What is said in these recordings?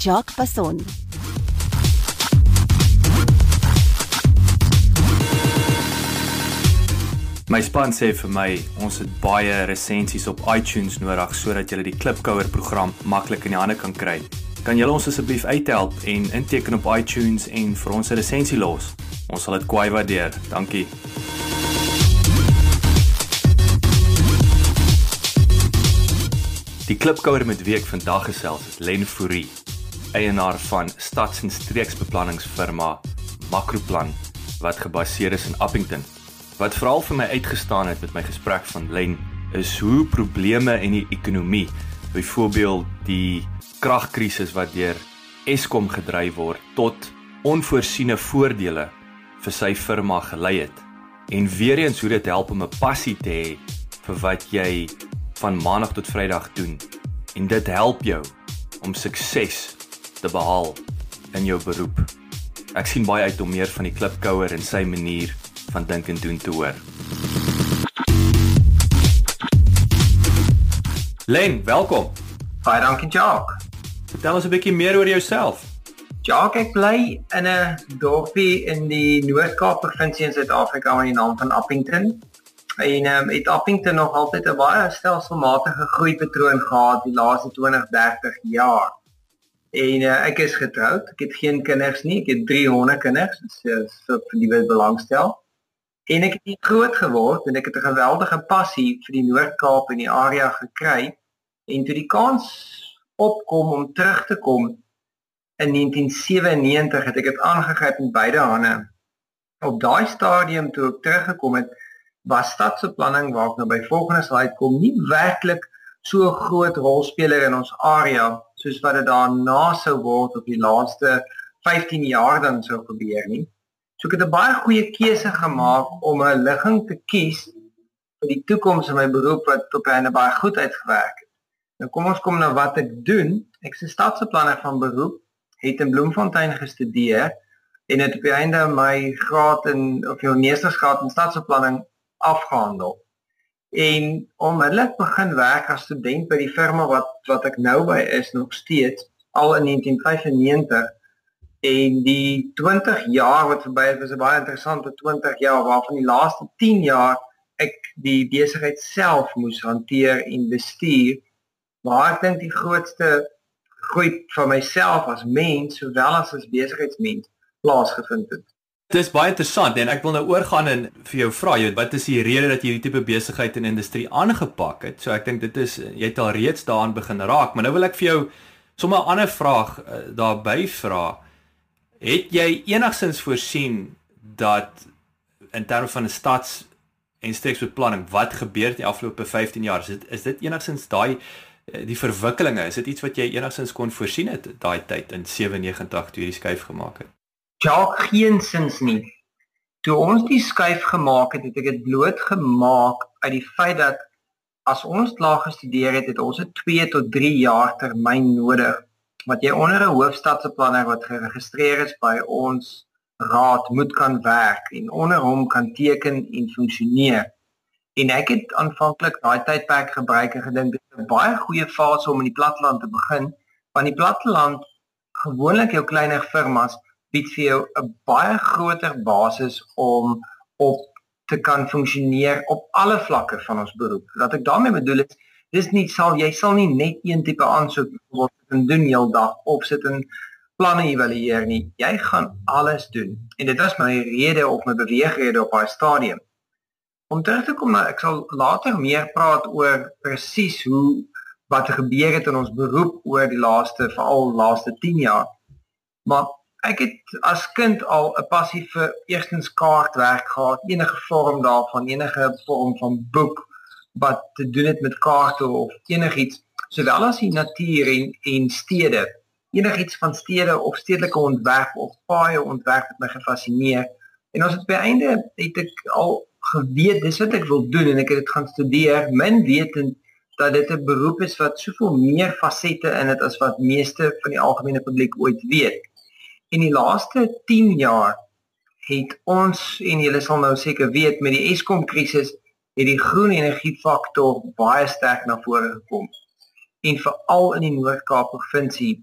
Jacques Passon. My span sê vir my ons het baie resensies op iTunes nodig sodat jy die Klipkouer program maklik in die hande kan kry. Kan julle ons asseblief uithelp en inteken op iTunes en vir ons 'n resensie los? Ons sal dit kwai waardeer. Dankie. Die Klipkouer met week vandag gesels is Len Fourie, eienaar van stads- en streeksbeplanningsfirma Makroplan wat gebaseer is in Appington. Wat veral vir my uitgestaan het met my gesprek van Len is hoe probleme in die ekonomie, byvoorbeeld die kragkrisis wat deur Eskom gedryf word tot onvoorsiene voordele vir sy firma gelei het. En weer eens hoe dit help om 'n passie te hê vir wat jy van maandag tot vrydag doen. En dit help jou om sukses te behaal in jou beroep. Ek sien baie uit om meer van die klipkouer en sy manier van dink en doen te hoor. Len, welkom. Baie dankie, Jacques. Vertel ons 'n bietjie meer oor jouself. Jacques, ek bly in 'n dorpie in die Noord-Kaap provinsie in Suid-Afrika met die naam van Appington. En ehm um, het Appington nog altyd 'n baie stelselmatige groeipatroon gehad die laaste 20, 30 jaar. En uh, ek is getroud. Ek het geen kinders nie. Ek het 300 kinders. So so vir die wat belangstel. En ek het groot geword en ek het 'n geweldige passie vir die Noord-Kaap en die area gekry. En toe die kans opkom om terug te kom in 1997 het ek dit aangegryp met beide hande. Op daai stadium toe ek teruggekom het, was stadsbeplanning waar ek nou by volgende slide kom, nie werklik so groot rolspeler in ons area soos wat dit daarna sou word op die laaste 15 jaar dan sou gebeur nie. So ek het 'n baie goeie keuse gemaak om 'n ligging te kies vir die toekoms in my beroep wat op 'n baie goed uitgewerk het. Nou kom ons kom na wat ek doen. Ek 'n stadsbeplanner van beroep, het in Bloemfontein gestudeer en het op die einde my graad in of jou meestersgraad in stadsbeplanning afgehandel. En onmiddellik begin werk as student by die firma wat wat ek nou by is nog steeds al in 1995 en die 20 jaar wat verby het was 'n baie interessante 20 jaar waarvan die laaste 10 jaar ek die besigheid self moes hanteer en bestuur waar ek dink die grootste groei van myself as mens sowel as as besigheidsmens plaasgevind het. Dit is baie interessant en ek wil nou oorgaan en vir jou vra, jy wat is die rede dat jy hierdie tipe besigheid en industrie aangepak het? So ek dink dit is jy het al reeds daaraan begin raak, maar nou wil ek vir jou sommer 'n ander vraag uh, daarbey vra. Het jy enigsins voorsien dat in terme van 'n stads en streeksbeplanning wat gebeur die afgelope 15 jaar? Is dit is dit enigsins daai eh, die verwikkelinge, is dit iets wat jy enigsins kon voorsien het daai tyd in 97 toe jy die skuif gemaak het? Ja, geensins nie. Toe ons die skuif gemaak het, het ek dit bloot gemaak uit die feit dat as ons klaar gestudeer het, het ons 'n 2 tot 3 jaar termyn nodig wat jy onder 'n hoofstadse wat geregistreer is by ons raad moet kan werk en onder hom kan teken en funksioneer. En ek het aanvanklik daai tydperk gebruik en gedink dit is 'n baie goeie fase om in die platteland te begin, want die platteland gewoonlik jou kleiner firmas bied vir jou 'n baie groter basis om op te kan funksioneer op alle vlakke van ons beroep. Wat ek daarmee bedoel is, dis nie sal jy sal nie net een tipe aansoek wat kan doen heeldag of sit in planne evalueer nie. Jy gaan alles doen. En dit was my rede of my beweegrede op daai stadium. Om terug te kom, ek sal later meer praat oor presies hoe wat gebeur het in ons beroep oor die laaste veral laaste 10 jaar. Maar ek het as kind al 'n passie vir eerstens kaartwerk gehad, enige vorm daarvan, enige vorm van boek wat te doen het met kaarte of enigiets, sowel as die natuur en en stede enigiets van stede of stedelike ontwerp of paaie ontwerp het my gefassineer. En ons het by einde het ek al geweet dis wat ek wil doen en ek het dit gaan studeer, min wetend dat dit 'n beroep is wat soveel meer fasette in het as wat meeste van die algemene publiek ooit weet. In die laaste 10 jaar het ons en julle sal nou seker weet met die Eskom krisis het die groen energie faktor baie sterk na vore gekom. En veral in die Noord-Kaap provinsie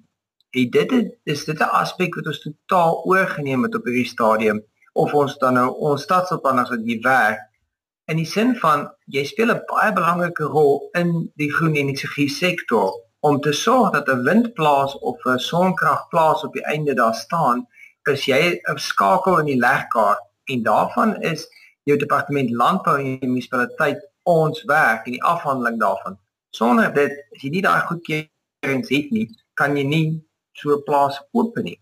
het dit is dit 'n aspek wat ons totaal oorgeneem het op hierdie stadium of ons dan nou ons stadsoplanners wat hier werk in die sin van jy speel 'n baie belangrike rol in die groen energie sektor om te sorg dat 'n windplaas of 'n sonkragplaas op die einde daar staan is jy 'n skakel in die legkaart en daarvan is jou departement landbou en die munisipaliteit ons werk in die afhandeling daarvan. Sonder dit, as jy nie daai goedkeurings het nie, kan jy nie so 'n plaas open nie.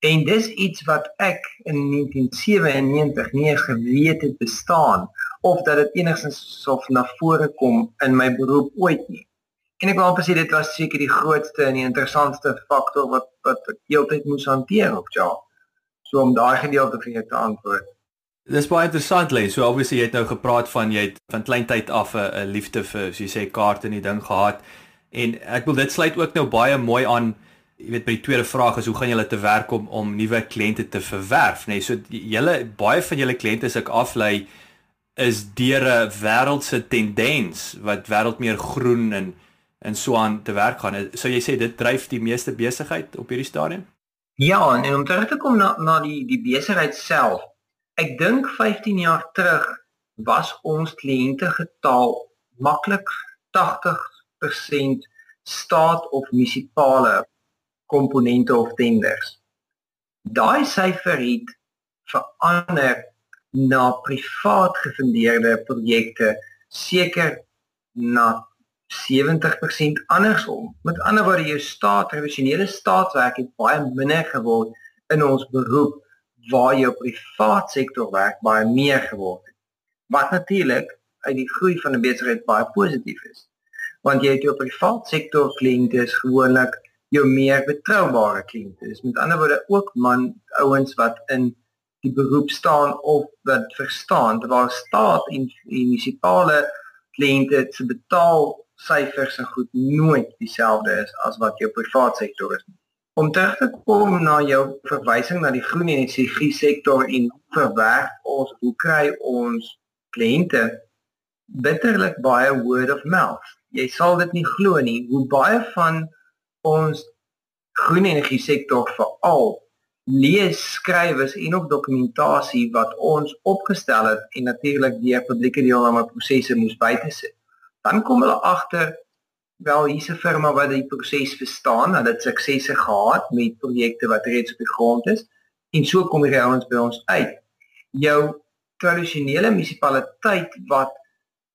En dis iets wat ek in 1997 nie geweet het bestaan of dat dit enigstens sou na vore kom in my beroep ooit nie. En ek wil amper sê dit was seker die grootste en die interessantste faktor wat wat ek heeltyd moes hanteer op job. So om daai gedeelte vir jou te antwoord. Dis baie interessant lê. So obviously jy het nou gepraat van jy het van kleintyd af 'n liefde vir soos jy sê kaarte en die ding gehad. En ek wil dit sluit ook nou baie mooi aan. Jy weet by die tweede vraag is hoe gaan julle te werk om om nuwe kliënte te verwerf, nê? Nee, so julle baie van julle kliënte as ek aflei is deur 'n wêreldse tendens wat wêreld meer groen en en so aan te werk gaan. So jy sê dit dryf die meeste besigheid op hierdie stadium? Ja, en om terug te kom na na die die besigheid self. Ek dink 15 jaar terug was ons kliënte getal maklik 80% staat of munisipale komponente of tenders. Daai syfer het verander na privaat gefundeerde projekte seker na 70% andersom. Met ander woorde, jou staat, tradisionele staatswerk het baie minder geword in ons beroep waar jou privaat sektor werk baie meer geword het. Wat natuurlik uit die groei van 'n besigheid baie positief is. Want jy het jou privaat sektor kliënte is gewoonlik jou meer betroubare kliënte. Dis met ander woorde ook man ouens wat in die beroep staan of wat verstaan waar staat en munisipale kliënte se betaal syfers en goed nooit dieselfde is as wat jou privaat sektor is. Om terug te kom na jou verwysing na die groen energie sektor en verwerk ons hoe kry ons kliënte bitterlik baie word of mouth. Jy sal dit nie glo nie hoe baie van ons groen energie sektor veral lees skrywers en ook dokumentasie wat ons opgestel het en natuurlik deur publieke deelname prosesse moes bytesit dan kom hulle agter wel hier's 'n firma wat die proses verstaan, hulle het suksese gehad met projekte wat reeds op die grond is en so kom die ouens by ons uit. Jou tradisionele munisipaliteit wat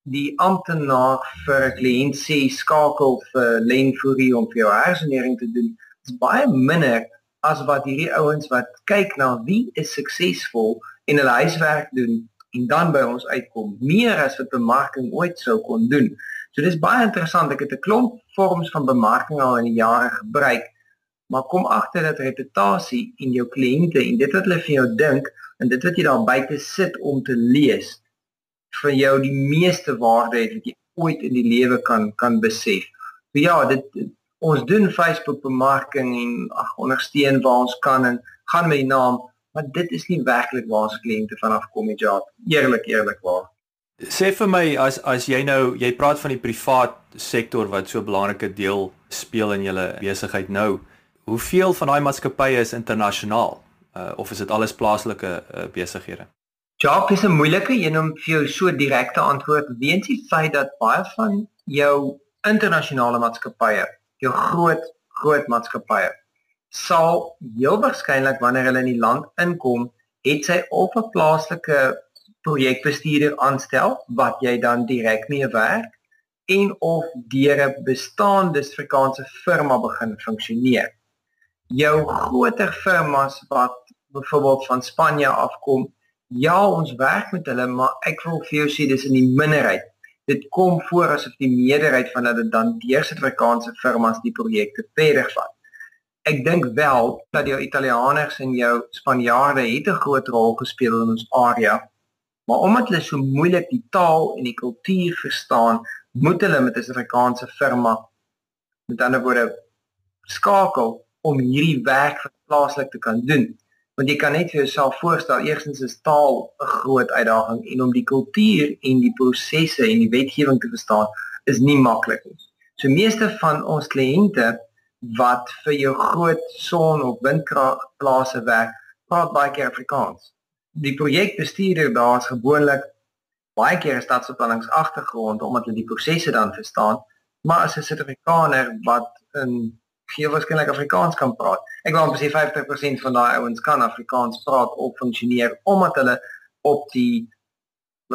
die amptenaar vir 'n kliënt sê skakel vir lenfurie om vir jou hersenering te doen, is baie minder as wat hierdie ouens wat kyk na wie is suksesvol en hulle huiswerk doen en dan by ons uitkom meer as wat bemarking ooit sou kon doen. So dis baie interessant. Ek het 'n klomp vorms van bemarking al in die jare gebruik, maar kom agter dat reputasie in jou kliënte en dit wat hulle vir jou dink en dit wat jy daar buite sit om te lees vir jou die meeste waarde het wat jy ooit in die lewe kan kan besef. So ja, dit ons doen Facebook bemarking en ag ondersteun waar ons kan en gaan met die naam maar dit is nie werklik waar ons kliënte vanaf kom met job eerlik eerlik waar. Sê vir my as as jy nou jy praat van die privaat sektor wat so 'n belangrike deel speel in julle besigheid nou hoeveel van daai maatskappye is internasionaal? Uh, of is dit alles plaaslike uh, besighede? Job is 'n moeilike een om vir jou so direkte antwoord. Weens die feit dat baie van jou internasionale maatskappye jou groot groot maatskappye sal heel waarskynlik wanneer hulle in die land inkom, het sy of 'n plaaslike projekbestuurder aanstel wat jy dan direk mee werk en of deur 'n bestaande Suid-Afrikaanse firma begin funksioneer. Jou groter firmas wat byvoorbeeld van Spanje afkom, ja, ons werk met hulle, maar ek wil vir jou sê dis in die minderheid. Dit kom voor asof die meerderheid van hulle dan deur Suid-Afrikaanse firmas die projekte verder vat Ek dink wel dat jou Italianers en jou Spanjaarde het 'n groot rol gespeel in ons area. Maar omdat hulle so moeilik die taal en die kultuur verstaan, moet hulle met 'n Suid-Afrikaanse firma met ander woorde skakel om hierdie werk plaaslik te kan doen. Want jy kan net vir jouself voorstel, eerstens is taal 'n groot uitdaging en om die kultuur en die prosesse en die wetgewing te verstaan is nie maklik nie. So meeste van ons kliënte wat vir jou groot son of windkragplase werk, praat baie keer Afrikaans. Die projekbestuurder daar is gewoonlik baie keer 'n stadsbeplanningsagtergrond omdat hulle die prosesse dan verstaan, maar as 'n Suid-Afrikaner wat in gee waarskynlik Afrikaans kan praat. Ek wil amper sê 50% van daai ouens kan Afrikaans praat of funksioneer omdat hulle op die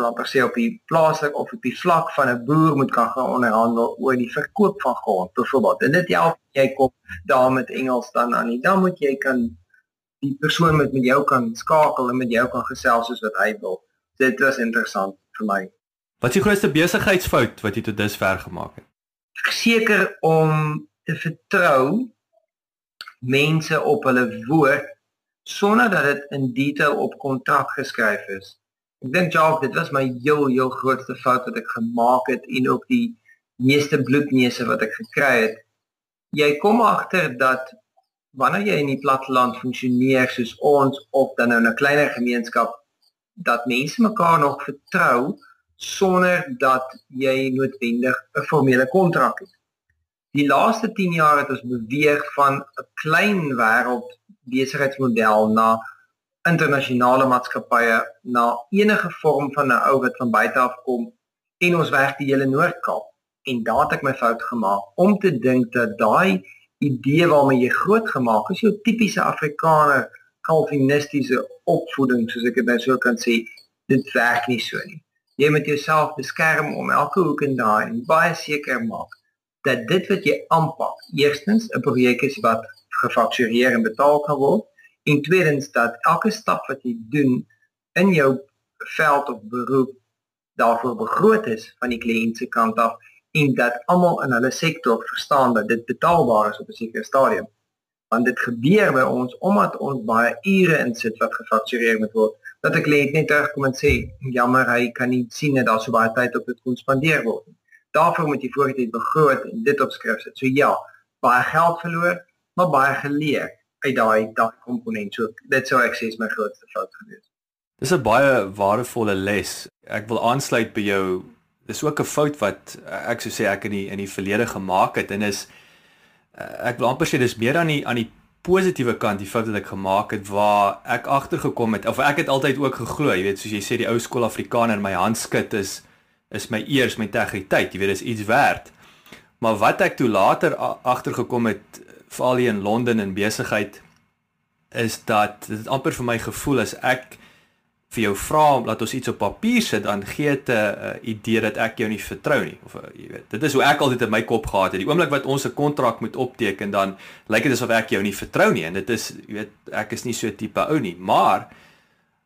laat per se op die plaaslik of op die vlak van 'n boer moet kan gaan onderhandel oor die verkoop van grond byvoorbeeld. En dit help jy kom daar met Engels dan aan. Nie. Dan moet jy kan die persoon met met jou kan skakel en met jou kan gesels soos wat hy wil. Dit was interessant vir my. Wat is die grootste besigheidsfout wat jy tot dusver gemaak het? Seker om te vertrou mense op hulle woord sonder dat dit in detail op kontrak geskryf is. Ek dink Jacques, dit was my heel heel grootste fout wat ek gemaak het en ook die meeste bloedneuse wat ek gekry het. Jy kom agter dat wanneer jy in die platteland funksioneer soos ons of dan nou 'n kleiner gemeenskap dat mense mekaar nog vertrou sonder dat jy noodwendig 'n formele kontrak het. Die laaste 10 jaar het ons beweeg van 'n klein wêreld besigheidsmodel na internasionale maatskappye na enige vorm van 'n ou wat van buite af kom en ons werk die hele Noord-Kaap. En daar het ek my fout gemaak om te dink dat daai idee waarmee jy groot gemaak is jou tipiese Afrikaner kalvinistiese opvoeding soos ek dit nou sou kan sê dit werk nie so nie. Jy moet jouself beskerm om elke hoek en daai en baie seker maak dat dit wat jy aanpak eerstens 'n projek is wat gefaktureer en betaal kan word en tweedens dat elke stap wat jy doen in jou veld of beroep daarvoor begroot is van die kliënt se kant af en dat almal in hulle sektor verstaan dat dit betaalbaar is op 'n sekere stadium. Want dit gebeur by ons omdat ons baie ure insit wat gefaktureer moet word dat 'n kliënt net terugkom en sê jammer hy kan nie sien dat daar so baie tyd op dit kon spandeer word nie. Daarvoor moet jy voortdurend begroot en dit opskryf sit. So ja, baie geld verloor, maar baie geleer uit daai daai komponent. So dit sou ek sê is my grootste fout gewees. Dis 'n baie waardevolle les. Ek wil aansluit by jou. Dis ook 'n fout wat ek sou sê ek in die in die verlede gemaak het en is ek wil amper sê dis meer aan die aan die positiewe kant die fout wat ek gemaak het waar ek agtergekom het of ek het altyd ook geglo, jy weet soos jy sê die ou skool Afrikaner my handskit is is my eers my integriteit, jy weet dis iets werd. Maar wat ek toe later agtergekom het veral hier in Londen in besigheid is dat dit amper vir my gevoel as ek vir jou vra laat ons iets op papier sit dan gee dit 'n uh, idee dat ek jou nie vertrou nie. Of uh, jy weet dit is hoe ek altyd in my kop gehad het. Die oomblik wat ons 'n kontrak moet opteken dan lyk dit asof ek jou nie vertrou nie en dit is jy weet ek is nie so tipe ou nie. Maar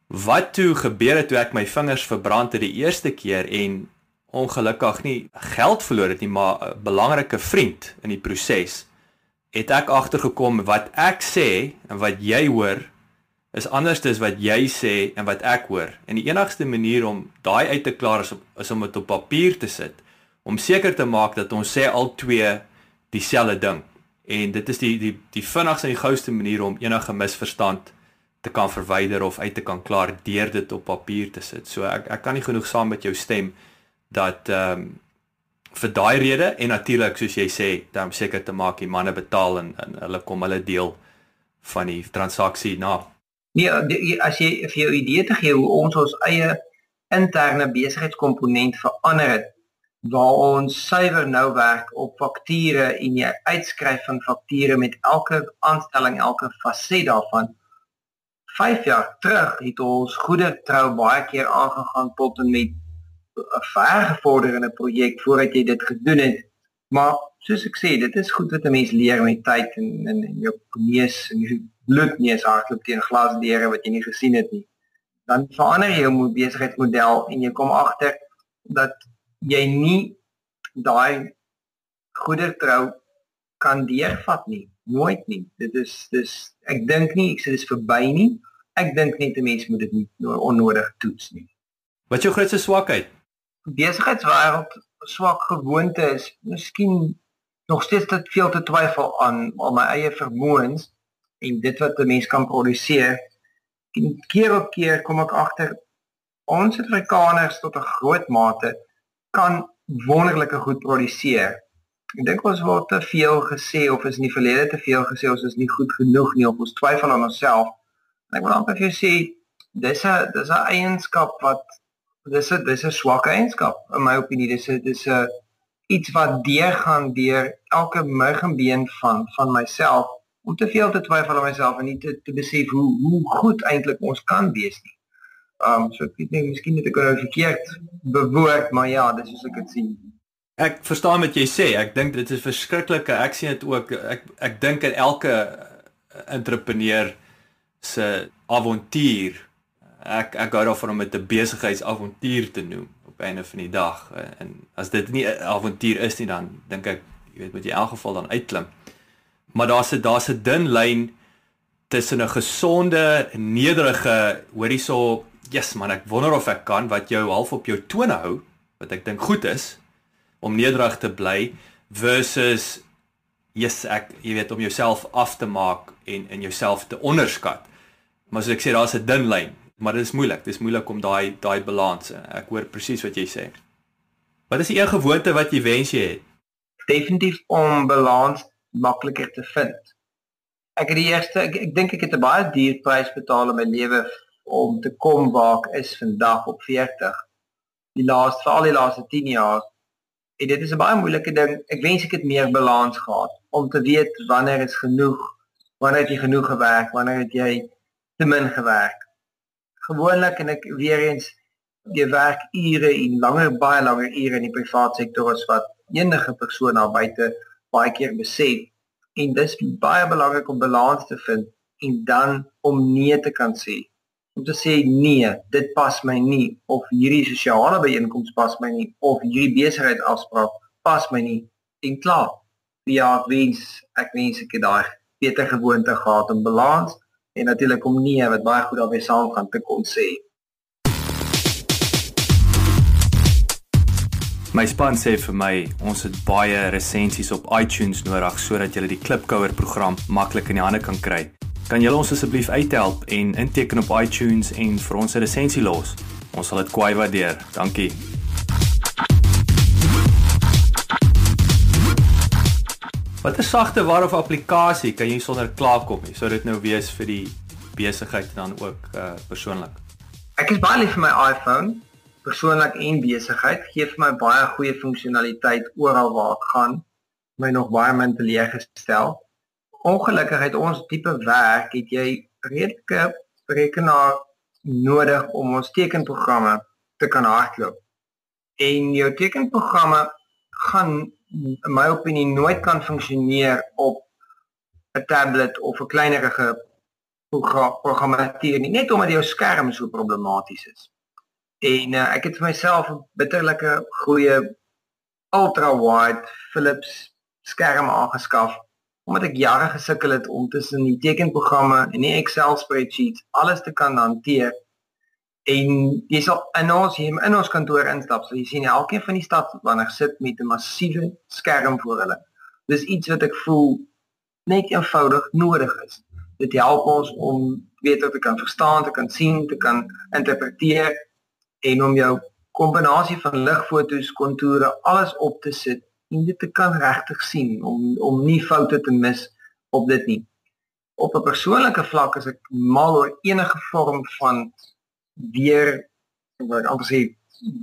wat toe gebeur het toe ek my vingers verbrand het die eerste keer en ongelukkig nie geld verloor het nie maar 'n belangrike vriend in die proses het ek agtergekom wat ek sê en wat jy hoor is anders as wat jy sê en wat ek hoor. En die enigste manier om daai uit te klaar is, op, is om dit op papier te sit om seker te maak dat ons sê al twee dieselfde ding. En dit is die die die vinnigste en die gouste manier om enige misverstand te kan verwyder of uit te kan klaar deur dit op papier te sit. So ek ek kan nie genoeg saam met jou stem dat ehm um, vir daai rede en natuurlik soos jy sê, dan seker te maak die manne betaal en, en hulle kom hulle deel van die transaksie na. Nee, die, as jy vir jou idee te gee hoe ons ons eie interne besigheidskomponent verander het waar ons suiwer nou werk op fakture en jy uitskryf van fakture met elke aanstelling, elke faset daarvan. 5 jaar terug het ons goeie trou baie keer aangegaan tot en met 'n ver gevorderde projek voordat jy dit gedoen het. Maar soos ek sê, dit is goed wat 'n mens leer met tyd en in in jou neus en jou bloed neus hardloop teen glas deure wat jy nie gesien het nie. Dan verander jy jou besigheidsmodel en jy kom agter dat jy nie daai goeie trou kan deurvat nie nooit nie. Dit is dis ek dink nie ek sê dis verby nie. Ek dink net 'n mens moet dit nie onnodig toets nie. Wat jou grootste swakheid? Besigheidswêreld swak gewoonte is miskien nog steeds te veel te twyfel aan al my eie vermoëns en dit wat 'n mens kan produseer. En keer op keer kom ek agter ons Afrikaners tot 'n groot mate kan wonderlike goed produseer. Ek dink ons word te veel gesê of is in die verlede te veel gesê ons is nie goed genoeg nie of ons twyfel aan onsself. En ek wil amper vir jou sê dis 'n dis 'n eienskap wat dis 'n dis 'n swak eienskap in my opinie. Dis 'n dis 'n iets wat deurgaan deur elke murgenbeen van van myself om te veel te twyfel aan myself en nie te te besef hoe hoe goed eintlik ons kan wees nie. Um so ek weet nie miskien het ek nou verkeerd bewoord, maar ja, dis soos ek dit sien. Ek verstaan wat jy sê. Ek dink dit is verskriklike. Ek sien dit ook ek ek dink in elke entrepreneur se avontuur. Ek ek gou daarvan om dit 'n besigheidsavontuur te noem op einde van die dag. En as dit nie 'n avontuur is nie dan dink ek jy weet moet jy in elk geval dan uitklim. Maar daar's 'n daar's 'n dun lyn tussen 'n gesonde, nederige, hoorie so yes man, ek wonder of ek kan wat jou half op jou tone hou, wat ek dink goed is om nederig te bly versus yes, ek jy weet om jouself af te maak en en jouself te onderskat. Maar soos ek sê, daar's 'n dun lyn, maar dit is moeilik. Dit is moeilik om daai daai balans. Ek hoor presies wat jy sê. Wat is die een gewoonte wat jy wens jy het? Definitief om balans makliker te vind. Ek het die eerste ek, ek dink ek het 'n baie duur prys betaal in my lewe om te kom waar ek is vandag op 40 die laaste vir al die laaste 10 jaar en dit is 'n baie moeilike ding ek wens ek het meer balans gehad om te weet wanneer is genoeg wanneer het jy genoeg gewerk wanneer het jy te min gewerk gewoonlik en ek weer eens jy werk ure en langer baie langer ure in die private sektor as wat enige persoon daar buite baie keer besef. En dis baie belangrik om balans te vind en dan om nee te kan sê. Om te sê nee, dit pas my nie of hierdie sosiale byeenkoms pas my nie of hierdie besigheid afspraak pas my nie. En klaar. Ja, wens ek wens ek het daai beter gewoonte gehad om balans en natuurlik om nee wat baie goed daarmee saamgaan te kon sê. My span sê vir my ons het baie resensies op iTunes nodig sodat jy die Klipkouer program maklik in die hande kan kry. Kan julle ons asseblief uithelp en inteken op iTunes en vir ons 'n resensie los? Ons sal dit kwai waardeer. Dankie. Watter sagte waar of applikasie kan jy sonder klaarkom nie? Sou dit nou wees vir die besigheid dan ook uh persoonlik? Ek is baie lief vir my iPhone, persoonlik en besigheid. Gee vir my baie goeie funksionaliteit oral waar ek gaan. My nog baie min teleeggestel ongelukkig het ons tipe werk het jy redelike rekenaar nodig om ons tekenprogramme te kan hardloop. En jou tekenprogramme gaan in my opinie nooit kan funksioneer op 'n tablet of 'n kleinerige programmatuur nie, net omdat jou skerm so problematies is. En uh, ek het vir myself 'n bitterlike goeie ultra wide Philips skerm aangeskaf omdat ek jare gesukkel het om tussen die tekenprogramme en die Excel spreadsheets alles te kan hanteer. En jy sal in ons hier in ons kantoor instap, so jy sien elkeen van die staf wanneer sit met 'n massiewe skerm voor hulle. Dis iets wat ek voel net eenvoudig nodig is. Dit help ons om beter te kan verstaan, te kan sien, te kan interpreteer en om jou kombinasie van ligfoto's, kontoure, alles op te sit en dit te kan regtig sien om om nie foute te mis op dit nie. Op 'n persoonlike vlak is ek mal oor enige vorm van weer wat amper sê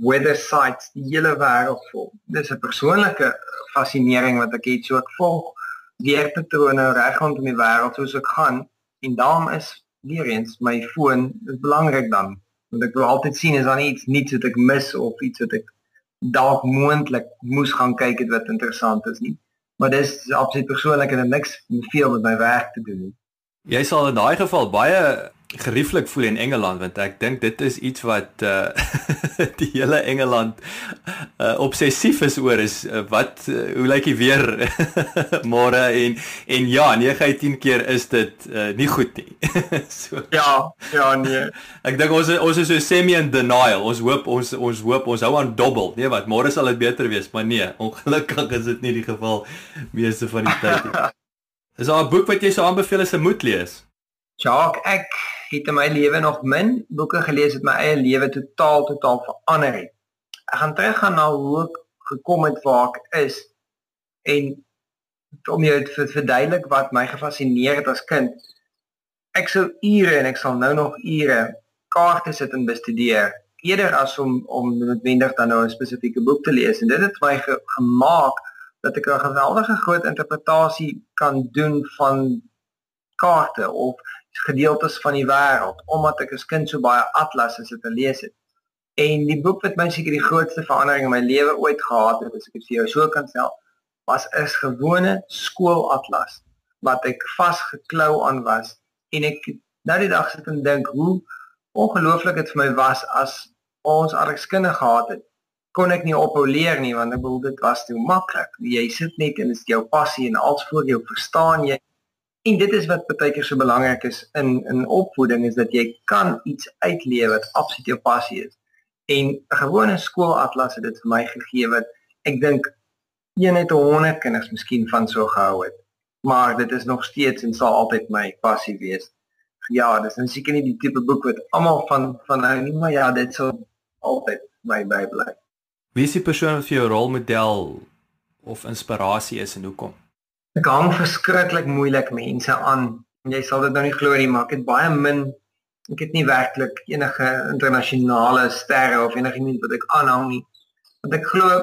weather sites die hele wêreld vol. Dis 'n persoonlike fascinering wat ek het so ek volg weerpatrone reg rondom die wêreld soos ek gaan en daarom is weer eens my foon is belangrik dan want ek wil altyd sien is daar iets niets wat ek mis of iets wat ek dalk moontlik moes gaan kyk het wat interessant is nie. Maar dis absoluut persoonlik en niks veel met my werk te doen nie. Jy sal in daai geval baie gerieflik voel in Engeland want ek dink dit is iets wat uh die hele Engeland uh obsessief is oor is uh, wat uh, hoe lyk die weer môre en en ja 9 uit 10 keer is dit uh, nie goed nie. so Ja, ja nee. Ek dink ons ons is so semi in denial. Ons hoop ons ons hoop ons hou aan dobbel. Nee wat, môre sal dit beter wees, maar nee, ongelukkig is dit nie die geval meeste van die tyd nie. Is daar 'n boek wat jy sou aanbeveel as 'n moet lees? Jacques, ek het in my lewe nog min boeke gelees wat my eie lewe totaal totaal verander het. Ek gaan teruggaan na hoe ek gekom het waar ek is en om jou te verduidelik wat my gefassineer het as kind. Ek sou ure en ek sal nou nog ure kaarte sit en bestudeer eerder as om om noodwendig dan nou 'n spesifieke boek te lees en dit het my ge gemaak dat ek 'n geweldige groot interpretasie kan doen van kaarte of gedeeltes van die wêreld omdat ek as kind so baie atlasse sit te lees het. En die boek wat my seker die grootste verandering in my lewe ooit gehad het, as ek dit vir jou so kan stel, was 'n gewone skoolatlas wat ek vasgeklou aan was en ek nou die dag sit en dink hoe ongelooflik dit vir my was as ons kinders gehad het kon ek nie ophou leer nie want ek bedoel dit was te maklik jy sit net en dit is jou passie en alles voor jou verstaan jy En dit is wat baie keer so belangrik is in in opvoeding is dat jy kan iets uitleef wat absoluut jou passie is. En 'n gewone skoolatlas het dit vir my gegee wat ek dink een uit 100 kinders miskien van so gehou het. Maar dit is nog steeds en sal altyd my passie wees. Ja, dis en seker nie die tipe boek wat almal van van hou nie, maar ja, dit sal altyd my bybly. Wie is die persoon wat vir jou rolmodel of inspirasie is en hoekom? Ek hang verskriklik moeilik mense aan. Jy sal dit nou nie glo nie, maar ek het baie min ek het nie werklik enige internasionale sterre of enigiemand wat ek aanhang nie. Want ek glo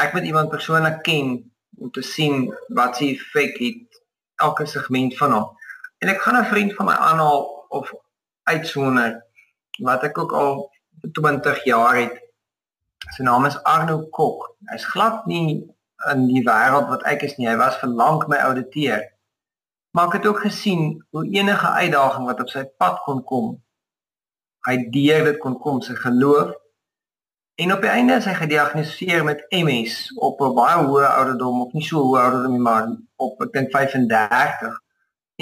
ek moet iemand persoonlik ken om te sien wat sy effek het elke segment van hom. En ek gaan 'n vriend van my aanhaal of uitsonder wat ek ook al 20 jaar het. Sy naam is Arno Kok. Hy's glad nie in die wêreld wat ek is nie. Hy was vir lank my ouditeur. Maar ek het ook gesien hoe enige uitdaging wat op sy pad kon kom, hy deur dit kon kom sy geloof. En op die einde is hy gediagnoseer met MS op 'n baie hoë ouderdom of nie so hoë ouderdom nie, maar op ek dink 35.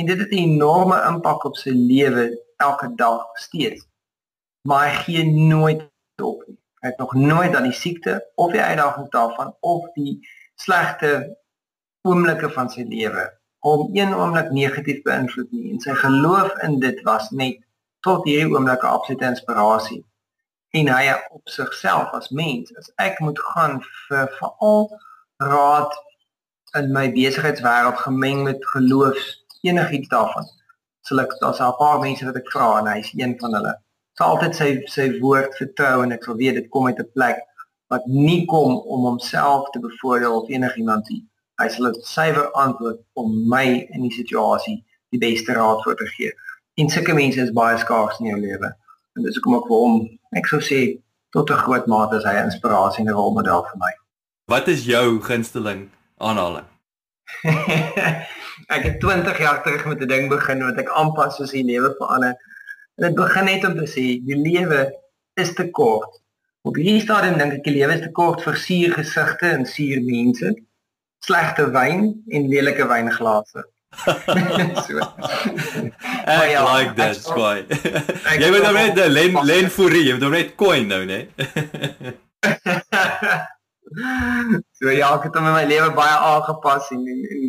En dit het 'n enorme impak op sy lewe elke dag steeds. Maar hy gee nooit op nie. Hy het nog nooit aan die siekte of die uitdaging daarvan of die slegte oomblikke van sy lewe om een oomblik negatief beïnvloed nie. En sy geloof in dit was net tot hierdie oomblik 'n absolute inspirasie en hy op sigself as mens as ek moet gaan vir veral raad in my besigheidswêreld gemeng met geloof enigiets daarvan sal ek daar's 'n paar mense wat ek vra en hy's een van hulle. Sal altyd sy sy woord vertrou en ek sal weet dit kom uit 'n plek wat nie kom om homself te bevoordeel of enigiemand nie. Hy sal 'n suiwer antwoord om my in die situasie die beste raad voor te gee. En sulke mense is baie skaars in jou lewe. En dis hoekom ek vir hom, ek sou sê tot 'n groot mate is hy 'n inspirasie en 'n rolmodel vir my. Wat is jou gunsteling aanhaling? ek het 20 jaar terug met 'n ding begin wat ek aanpas soos die lewe verander. En dit begin net om te sê die lewe is te kort Op hierdie stadium dink ek die lewe is te kort vir suur gesigte en suur mense, slegte wyn en lelike wynglase. so. I ja, like that sky. jy moet nou net len len furie, jy moet nou net coin nou, né? so ja, ek het hom in my lewe baie aangepas en, en, en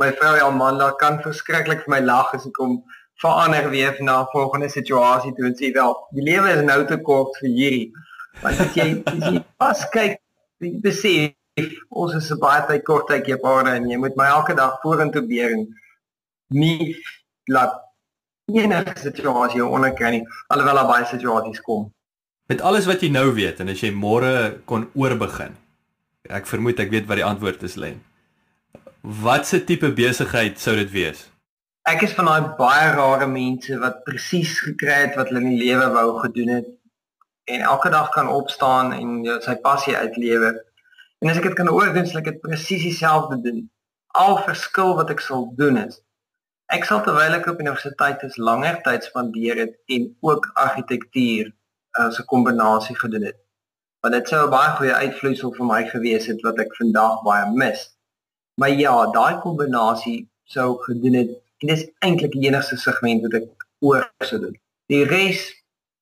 my vrou Amanda kan verskriklik vir my lag as ek kom verander weer na volgende situasie toe en sê wel, die lewe is nou te kort vir hierdie want as jy as jy pas kyk jy besef ons is 'n baie tyd kort tyd jy paar en jy moet my elke dag vorentoe beer en nie laat enige situasie onderkry nie alhoewel daar baie situasies kom. Met alles wat jy nou weet en as jy môre kon oorbegin ek vermoed ek weet wat die antwoord is lê watse tipe besigheid sou dit wees? Ek is van daai baie rare mense wat presies gekry het wat hulle in die lewe wou gedoen het en elke dag kan opstaan en jou sy passie uitlewe. En as ek dit kan oordink, sal ek dit presies dieselfde doen. Al verskil wat ek sal doen is Ek sal terwyl ek op universiteit is langer tyd spandeer het en ook argitektuur as 'n kombinasie gedoen het. Want dit sou 'n baie goeie uitvloeisel vir my gewees het wat ek vandag baie mis. Maar ja, daai kombinasie sou gedoen het en dis eintlik die enigste segment wat ek oor sou doen. Die res,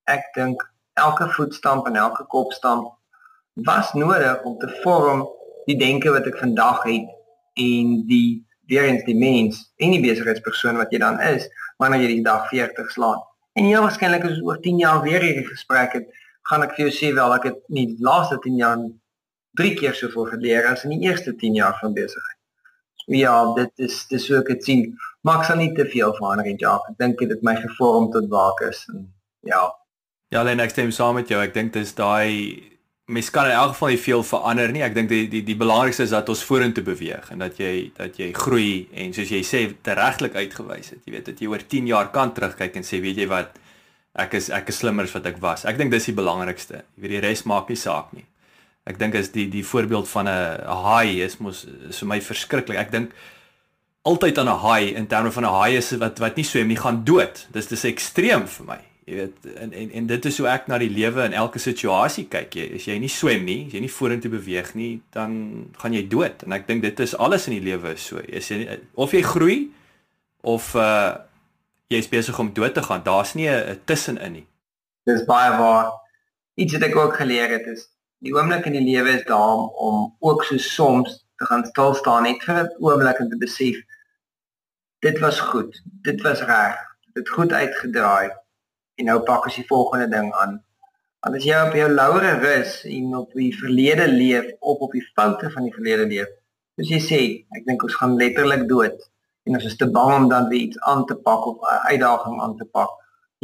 ek dink elke voetstamp en elke kopstamp was nodig om te vorm die denke wat ek vandag het en die weer eens die mens en die besigheidspersoon wat jy dan is wanneer jy die dag 40 slaan. En jy waarskynlik as oor 10 jaar weer hierdie gesprek het, gaan ek vir jou sê wel ek het nie die laaste 10 jaar drie keer soveel geleer as in die eerste 10 jaar van besigheid. So ja, dit is dis hoe ek dit sien. Maar ek sal nie te veel verander in Jaap. Ek dink dit het my gevorm tot waak is en ja. Ja, Len, ek stem saam met jou. Ek dink dis daai mens kan in elk geval nie veel verander nie. Ek dink die die die belangrikste is dat ons vorentoe beweeg en dat jy dat jy groei en soos jy sê teregtelik uitgewys het. Jy weet dat jy oor 10 jaar kan terugkyk en sê weet jy wat ek is ek is slimmer as wat ek was. Ek dink dis die belangrikste. Jy weet die res maak nie saak nie. Ek dink as die die voorbeeld van 'n haai is mos is vir my verskriklik. Ek dink altyd aan 'n haai in terme van 'n haai is wat wat nie swem nie gaan dood. Dis dis ekstreem vir my. Jy weet en en en dit is hoe ek na die lewe in elke situasie kyk. Jy as jy nie swem nie, as jy nie vorentoe beweeg nie, dan gaan jy dood. En ek dink dit is alles in die lewe is so. As jy of jy groei of uh jy's besig om dood te gaan, daar's nie 'n tussenin nie. Dis baie waar. Iets wat ek ook geleer het is die oomblik in die lewe is daar om ook so soms te gaan stil staan net vir 'n oomblik en te besef dit was goed. Dit was reg. Dit goed uitgedraai en nou pak ons die volgende ding aan. Want as jy op jou laure rus en op die verlede leef of op die foute van die verlede leef, soos jy sê, ek dink ons gaan letterlik dood en ons is te bang om dan weer iets aan te pak of 'n uitdaging aan te pak.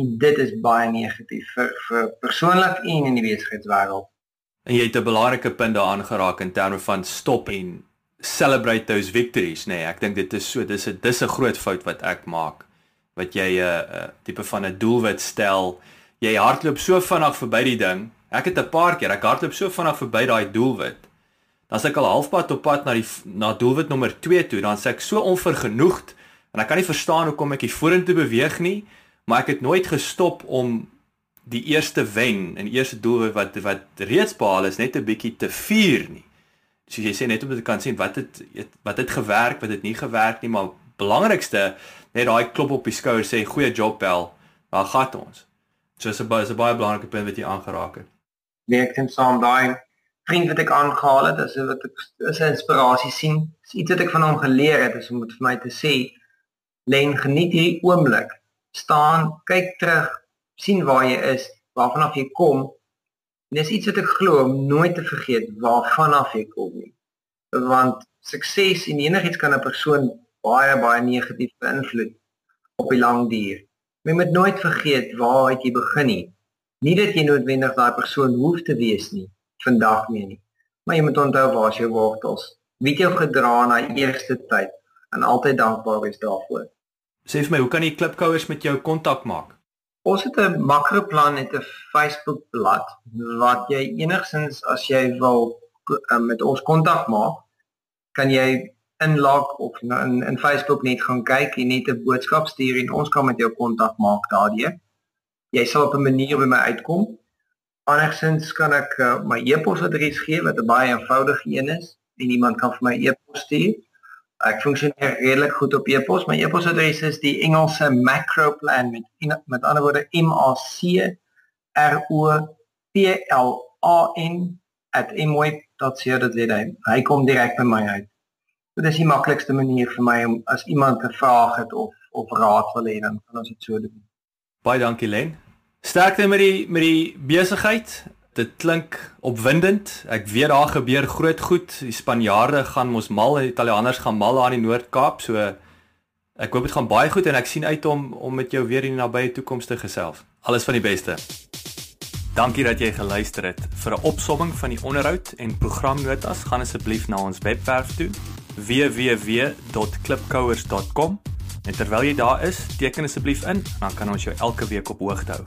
En dit is baie negatief vir vir persoonlik en in die besigheidswêreld. En jy het 'n belangrike punt daaraan geraak in terme van stop en celebrate those victories, nê. Nee, ek dink dit is so dis 'n dis 'n groot fout wat ek maak wat jy 'n uh, uh, tipe van 'n doelwit stel. Jy hardloop so vinnig verby die ding. Ek het 'n paar keer ek hardloop so vinnig verby daai doelwit. Dan sê ek al halfpad op pad na die na doelwit nommer 2 toe, dan sê ek so onvergenoegd en ek kan nie verstaan hoekom ek hier vorentoe beweeg nie, maar ek het nooit gestop om die eerste wen en eerste doelwit wat wat reeds behaal is net 'n bietjie te vier nie. So jy sê net om te kan sien wat het wat het gewerk, wat het nie gewerk nie, maar belangrikste net daai klop op die skouer sê goeie job bel. Daar gaan ons. So is 'n baie 'n baie belangrike punt wat jy aangeraak het. Nee, ek dink saam daai vriend wat ek aangehaal het, is wat ek is 'n inspirasie sien. Dis iets wat ek van hom geleer het, is om vir my te sê len geniet hierdie oomblik. Staan, kyk terug, sien waar jy is, waarvan af jy kom. En dis iets wat ek glo om nooit te vergeet waarvan af jy kom nie. Want sukses en enigiets kan 'n persoon baie baie negatief beïnvloed op die lang duur. Jy moet nooit vergeet waar het jy begin nie. Nie dat jy noodwendig daai persoon hoef te wees nie vandag meer nie. Maar jy moet onthou waar is jou wortels. Wie het jou gedra na eerste tyd en altyd dankbaar wees daarvoor. Sê vir my, hoe kan jy klipkouers met jou kontak maak? Ons het 'n makroplan met 'n Facebook bladsy wat jy enigsins as jy wil uh, met ons kontak maak, kan jy inlog of in in Facebook net gaan kyk en net 'n boodskap stuur en ons kan met jou kontak maak daardie. Jy sal op 'n manier by my uitkom. Andersins kan ek uh, my e-posadres gee wat 'n baie eenvoudige een is en iemand kan vir my e-pos stuur. Ek funksioneer redelik goed op e-pos. My e-posadres is die Engelse macro plan met met ander woorde M A C R O P L A N @moy.co.za. Hy kom direk by my uit. Dit is die maklikste manier vir my om as iemand 'n vraag het of of raad wil hê dan kan ons dit so doen. Baie dankie Len. Sterkte met die met die besigheid. Dit klink opwindend. Ek weet daar gebeur groot goed. Die Spanjaarde gaan mos mal, die Italianers gaan mal aan die Noord-Kaap, so ek hoop dit gaan baie goed en ek sien uit om om met jou weer in die nabye toekoms te gesels. Alles van die beste. Dankie dat jy geluister het. Vir 'n opsomming van die onderhoud en programnotas, gaan asseblief na ons webwerf toe www.klipkouers.com en terwyl jy daar is, teken asseblief in, dan kan ons jou elke week op hoogte hou.